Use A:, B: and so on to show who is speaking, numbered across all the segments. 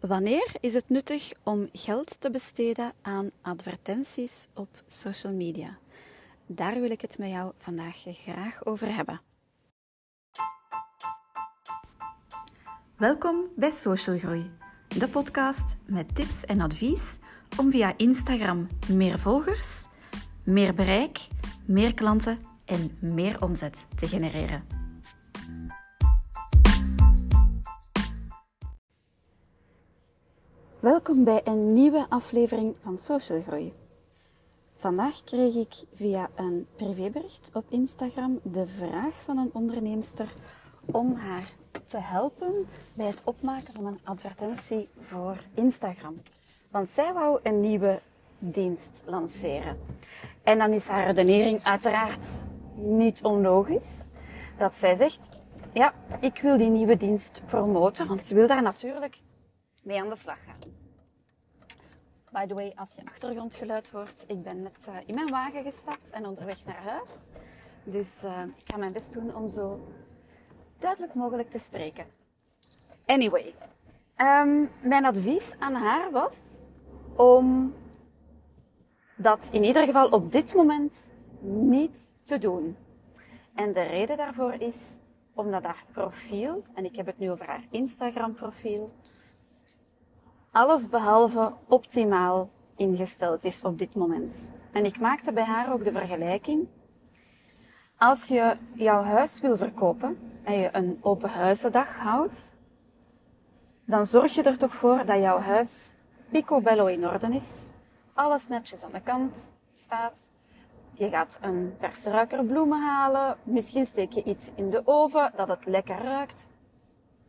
A: Wanneer is het nuttig om geld te besteden aan advertenties op social media? Daar wil ik het met jou vandaag graag over hebben. Welkom bij Social Groei, de podcast met tips en advies om via Instagram meer volgers, meer bereik, meer klanten en meer omzet te genereren. Welkom bij een nieuwe aflevering van Social Groei. Vandaag kreeg ik via een privébericht op Instagram de vraag van een onderneemster om haar te helpen bij het opmaken van een advertentie voor Instagram. Want zij wou een nieuwe dienst lanceren. En dan is haar redenering uiteraard niet onlogisch. Dat zij zegt, ja, ik wil die nieuwe dienst promoten, want ze wil daar natuurlijk mee aan de slag gaan. By the way, als je achtergrondgeluid hoort, ik ben net uh, in mijn wagen gestapt en onderweg naar huis. Dus uh, ik ga mijn best doen om zo duidelijk mogelijk te spreken. Anyway, um, mijn advies aan haar was om dat in ieder geval op dit moment niet te doen. En de reden daarvoor is omdat haar profiel, en ik heb het nu over haar Instagram profiel, alles behalve optimaal ingesteld is op dit moment. En ik maakte bij haar ook de vergelijking. Als je jouw huis wil verkopen en je een open huizendag houdt, dan zorg je er toch voor dat jouw huis picobello in orde is. Alles netjes aan de kant staat. Je gaat een verse ruiker bloemen halen. Misschien steek je iets in de oven dat het lekker ruikt.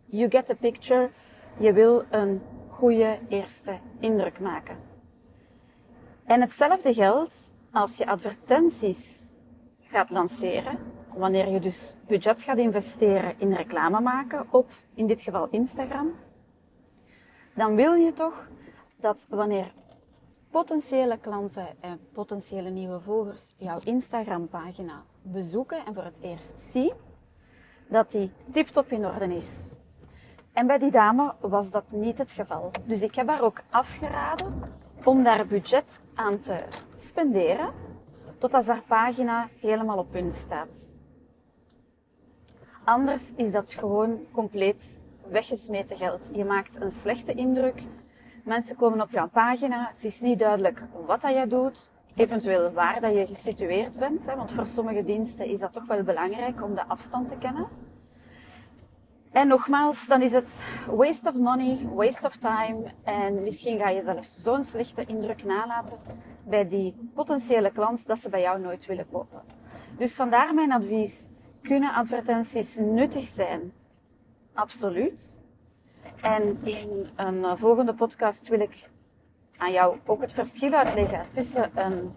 A: You get the picture. Je wil een goede eerste indruk maken. En hetzelfde geldt als je advertenties gaat lanceren, wanneer je dus budget gaat investeren in reclame maken op, in dit geval Instagram, dan wil je toch dat wanneer potentiële klanten en potentiële nieuwe volgers jouw Instagram-pagina bezoeken en voor het eerst zien, dat die tip-top in orde is. En bij die dame was dat niet het geval. Dus ik heb haar ook afgeraden om daar budget aan te spenderen, totdat haar pagina helemaal op punt staat. Anders is dat gewoon compleet weggesmeten geld. Je maakt een slechte indruk. Mensen komen op jouw pagina. Het is niet duidelijk wat dat je doet. Eventueel waar dat je gesitueerd bent. Want voor sommige diensten is dat toch wel belangrijk om de afstand te kennen. En nogmaals, dan is het waste of money, waste of time. En misschien ga je zelfs zo'n slechte indruk nalaten bij die potentiële klant dat ze bij jou nooit willen kopen. Dus vandaar mijn advies. Kunnen advertenties nuttig zijn? Absoluut. En in een eh, volgende podcast wil ik aan jou ook het verschil uitleggen tussen een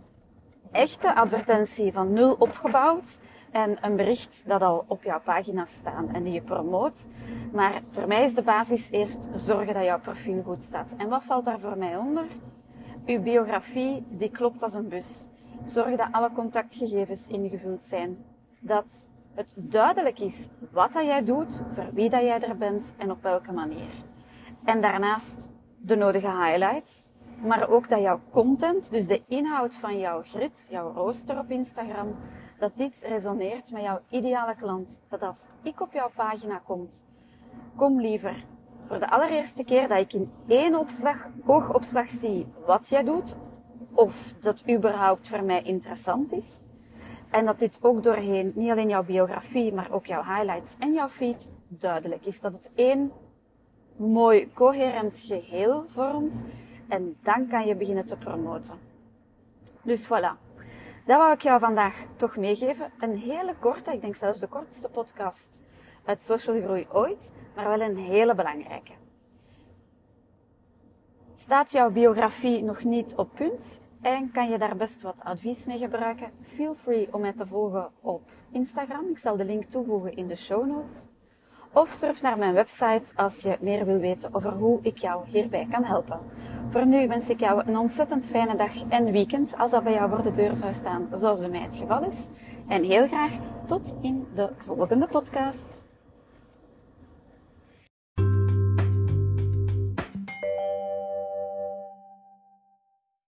A: echte advertentie van nul opgebouwd en een bericht dat al op jouw pagina staat en die je promoot. Maar voor mij is de basis eerst zorgen dat jouw profiel goed staat. En wat valt daar voor mij onder? Uw biografie, die klopt als een bus. Zorg dat alle contactgegevens ingevuld zijn. Dat het duidelijk is wat dat jij doet, voor wie dat jij er bent en op welke manier. En daarnaast de nodige highlights, maar ook dat jouw content, dus de inhoud van jouw grid, jouw rooster op Instagram, dat dit resoneert met jouw ideale klant. Dat als ik op jouw pagina kom, kom liever voor de allereerste keer dat ik in één opslag, oogopslag zie wat jij doet, of dat überhaupt voor mij interessant is. En dat dit ook doorheen niet alleen jouw biografie, maar ook jouw highlights en jouw feed duidelijk is. Dat het één mooi coherent geheel vormt. En dan kan je beginnen te promoten. Dus voilà. Dat wou ik jou vandaag toch meegeven. Een hele korte, ik denk zelfs de kortste podcast uit Social Groei ooit, maar wel een hele belangrijke. Staat jouw biografie nog niet op punt en kan je daar best wat advies mee gebruiken? Feel free om mij te volgen op Instagram. Ik zal de link toevoegen in de show notes. Of surf naar mijn website als je meer wil weten over hoe ik jou hierbij kan helpen. Voor nu wens ik jou een ontzettend fijne dag en weekend als dat bij jou voor de deur zou staan, zoals bij mij het geval is. En heel graag tot in de volgende podcast.